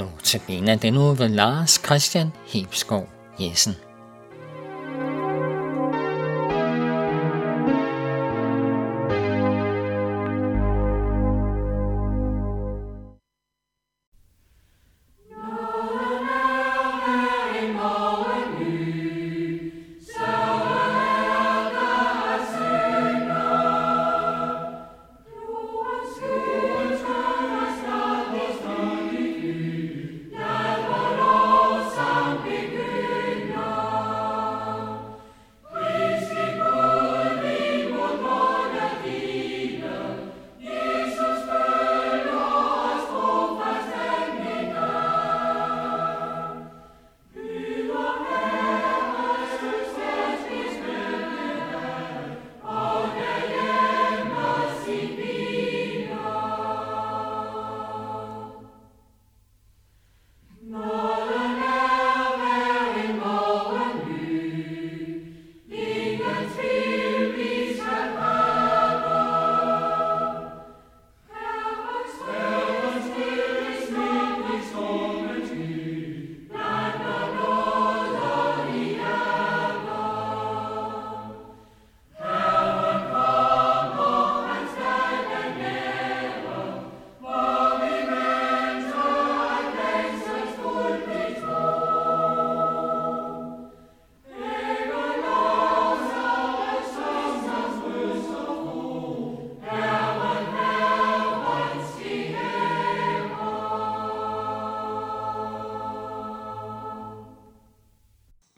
Notabene den uge ved Lars Christian Hebskov Jessen.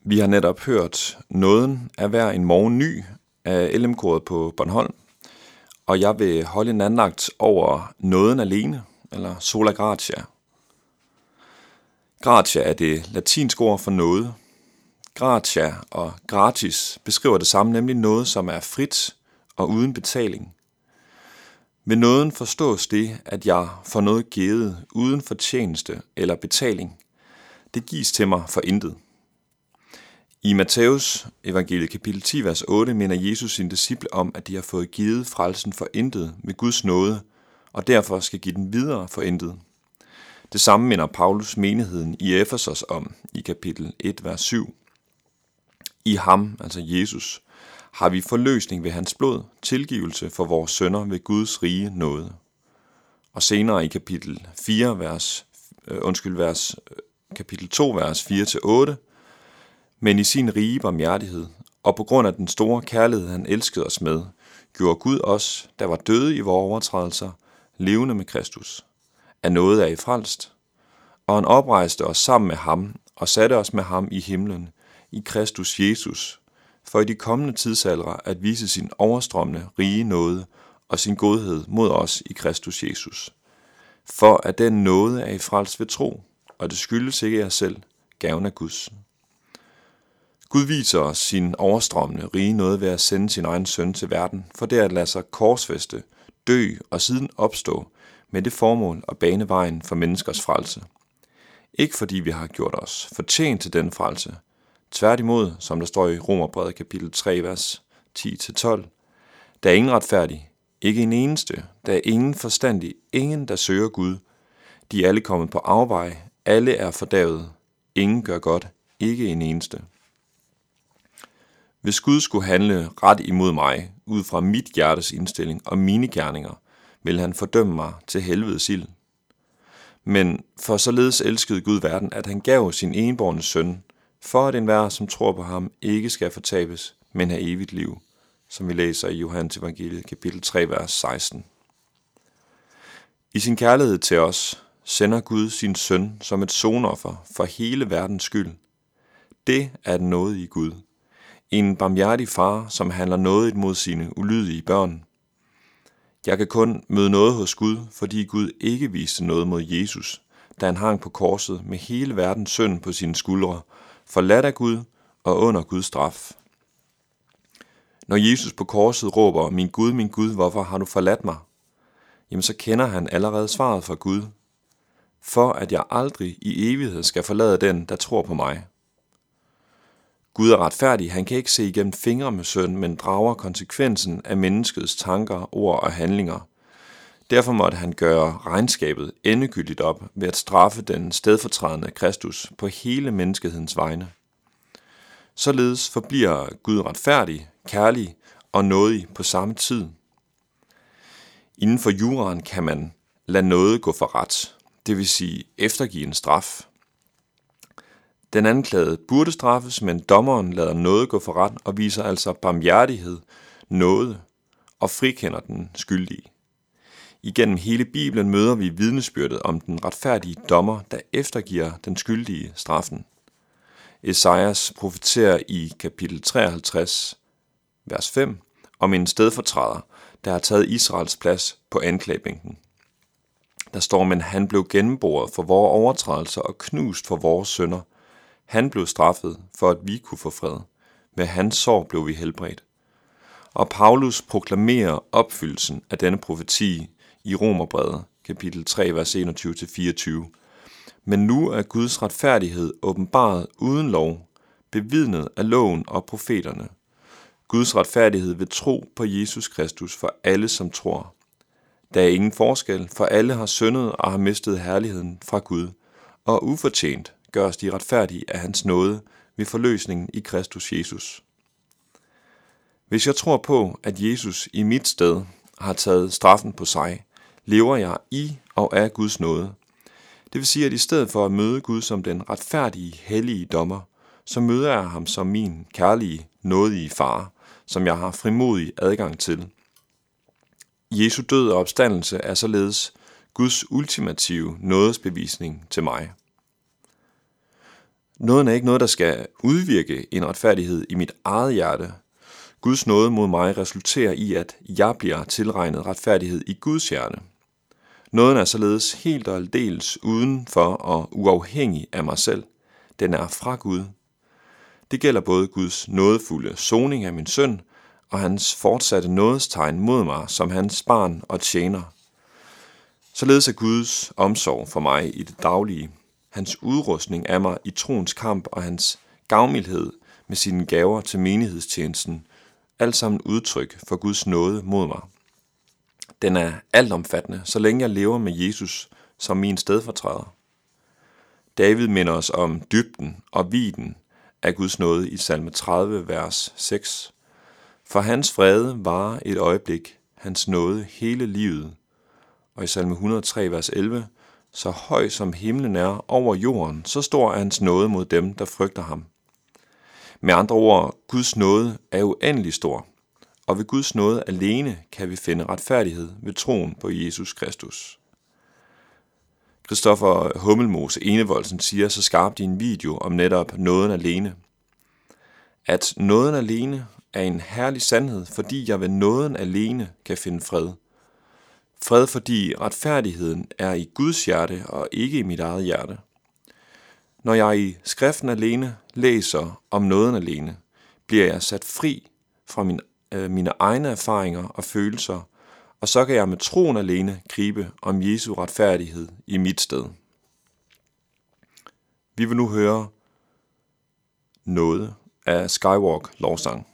Vi har netop hørt Nåden er hver en morgen ny af lm på Bornholm, og jeg vil holde en andagt over Nåden alene, eller sola gratia. Gratia er det latinske ord for noget. Gratia og gratis beskriver det samme, nemlig noget, som er frit og uden betaling. Ved nåden forstås det, at jeg får noget givet uden fortjeneste eller betaling. Det gives til mig for intet. I Matthæus evangeliet kapitel 10, vers 8, minder Jesus sin disciple om, at de har fået givet frelsen for intet med Guds nåde, og derfor skal give den videre for intet. Det samme minder Paulus menigheden i Efesos om i kapitel 1, vers 7. I ham, altså Jesus, har vi forløsning ved hans blod, tilgivelse for vores sønder ved Guds rige nåde. Og senere i kapitel 4, vers, øh, undskyld, vers, øh, kapitel 2, vers 4-8, men i sin rige barmhjertighed, og på grund af den store kærlighed, han elskede os med, gjorde Gud os, der var døde i vores overtrædelser, levende med Kristus. Af noget er I frelst, og han oprejste os sammen med ham og satte os med ham i himlen, i Kristus Jesus, for i de kommende tidsalder at vise sin overstrømmende rige nåde og sin godhed mod os i Kristus Jesus. For at den nåde er I frelst ved tro, og det skyldes ikke jer selv, gaven af Guds. Gud viser os sin overstrømmende rige noget ved at sende sin egen søn til verden, for det at lade sig korsfeste, dø og siden opstå med det formål at bane vejen for menneskers frelse. Ikke fordi vi har gjort os fortjent til den frelse. Tværtimod, som der står i Romerbrevet kapitel 3, vers 10-12, der er ingen retfærdig, ikke en eneste, der er ingen forstandig, ingen der søger Gud. De er alle kommet på afvej, alle er fordavet, ingen gør godt, ikke en eneste. Hvis Gud skulle handle ret imod mig, ud fra mit hjertes indstilling og mine gerninger, vil han fordømme mig til helvedes ild. Men for således elskede Gud verden, at han gav sin enborne søn, for at enhver, som tror på ham, ikke skal fortabes, men have evigt liv, som vi læser i Johannes evangeliet kapitel 3, vers 16. I sin kærlighed til os sender Gud sin søn som et sonoffer for hele verdens skyld. Det er noget i Gud. En barmhjertig far, som handler noget mod sine ulydige børn. Jeg kan kun møde noget hos Gud, fordi Gud ikke viste noget mod Jesus, da han hang på korset med hele verdens synd på sine skuldre, forladt af Gud og under Guds straf. Når Jesus på korset råber, min Gud, min Gud, hvorfor har du forladt mig? Jamen så kender han allerede svaret fra Gud. For at jeg aldrig i evighed skal forlade den, der tror på mig. Gud er retfærdig, han kan ikke se igennem fingre med synd, men drager konsekvensen af menneskets tanker, ord og handlinger. Derfor måtte han gøre regnskabet endegyldigt op ved at straffe den stedfortrædende Kristus på hele menneskehedens vegne. Således forbliver Gud retfærdig, kærlig og nådig på samme tid. Inden for juraen kan man lade noget gå for ret, det vil sige eftergive en straf. Den anklagede burde straffes, men dommeren lader noget gå for ret og viser altså barmhjertighed, noget og frikender den skyldige. Igennem hele Bibelen møder vi vidnesbyrdet om den retfærdige dommer, der eftergiver den skyldige straffen. Esajas profeterer i kapitel 53, vers 5, om en stedfortræder, der har taget Israels plads på anklagebænken. Der står, men han blev gennemboret for vores overtrædelser og knust for vores sønder. Han blev straffet for, at vi kunne få fred. Med hans sår blev vi helbredt. Og Paulus proklamerer opfyldelsen af denne profeti i Romerbrevet, kapitel 3, vers 21-24. Men nu er Guds retfærdighed åbenbaret uden lov, bevidnet af loven og profeterne. Guds retfærdighed ved tro på Jesus Kristus for alle, som tror. Der er ingen forskel, for alle har syndet og har mistet herligheden fra Gud, og ufortjent gøres de retfærdige af hans nåde ved forløsningen i Kristus Jesus. Hvis jeg tror på, at Jesus i mit sted har taget straffen på sig, lever jeg i og af Guds nåde. Det vil sige, at i stedet for at møde Gud som den retfærdige, hellige dommer, så møder jeg ham som min kærlige, nådige far, som jeg har frimodig adgang til. Jesu død og opstandelse er således Guds ultimative nådesbevisning til mig. Nåden er ikke noget, der skal udvirke en retfærdighed i mit eget hjerte. Guds nåde mod mig resulterer i, at jeg bliver tilregnet retfærdighed i Guds hjerte. Nåden er således helt og aldeles uden for og uafhængig af mig selv. Den er fra Gud. Det gælder både Guds nådefulde soning af min synd og hans fortsatte nådestegn mod mig som hans barn og tjener. Således er Guds omsorg for mig i det daglige, hans udrustning af mig i troens kamp og hans gavmildhed med sine gaver til menighedstjenesten, alt sammen udtryk for Guds nåde mod mig. Den er altomfattende, så længe jeg lever med Jesus som min stedfortræder. David minder os om dybden og viden af Guds nåde i salme 30, vers 6. For hans fred var et øjeblik, hans nåde hele livet. Og i salme 103, vers 11, så høj som himlen er over jorden, så stor er hans nåde mod dem, der frygter ham. Med andre ord, Guds nåde er uendelig stor og ved Guds nåde alene kan vi finde retfærdighed ved troen på Jesus Kristus. Christoffer Hummelmose Enevoldsen siger så skarpt i en video om netop nåden alene, at nåden alene er en herlig sandhed, fordi jeg ved nåden alene kan finde fred. Fred, fordi retfærdigheden er i Guds hjerte og ikke i mit eget hjerte. Når jeg i skriften alene læser om nåden alene, bliver jeg sat fri fra min øh, mine egne erfaringer og følelser, og så kan jeg med troen alene gribe om Jesu retfærdighed i mit sted. Vi vil nu høre noget af Skywalk lovsang.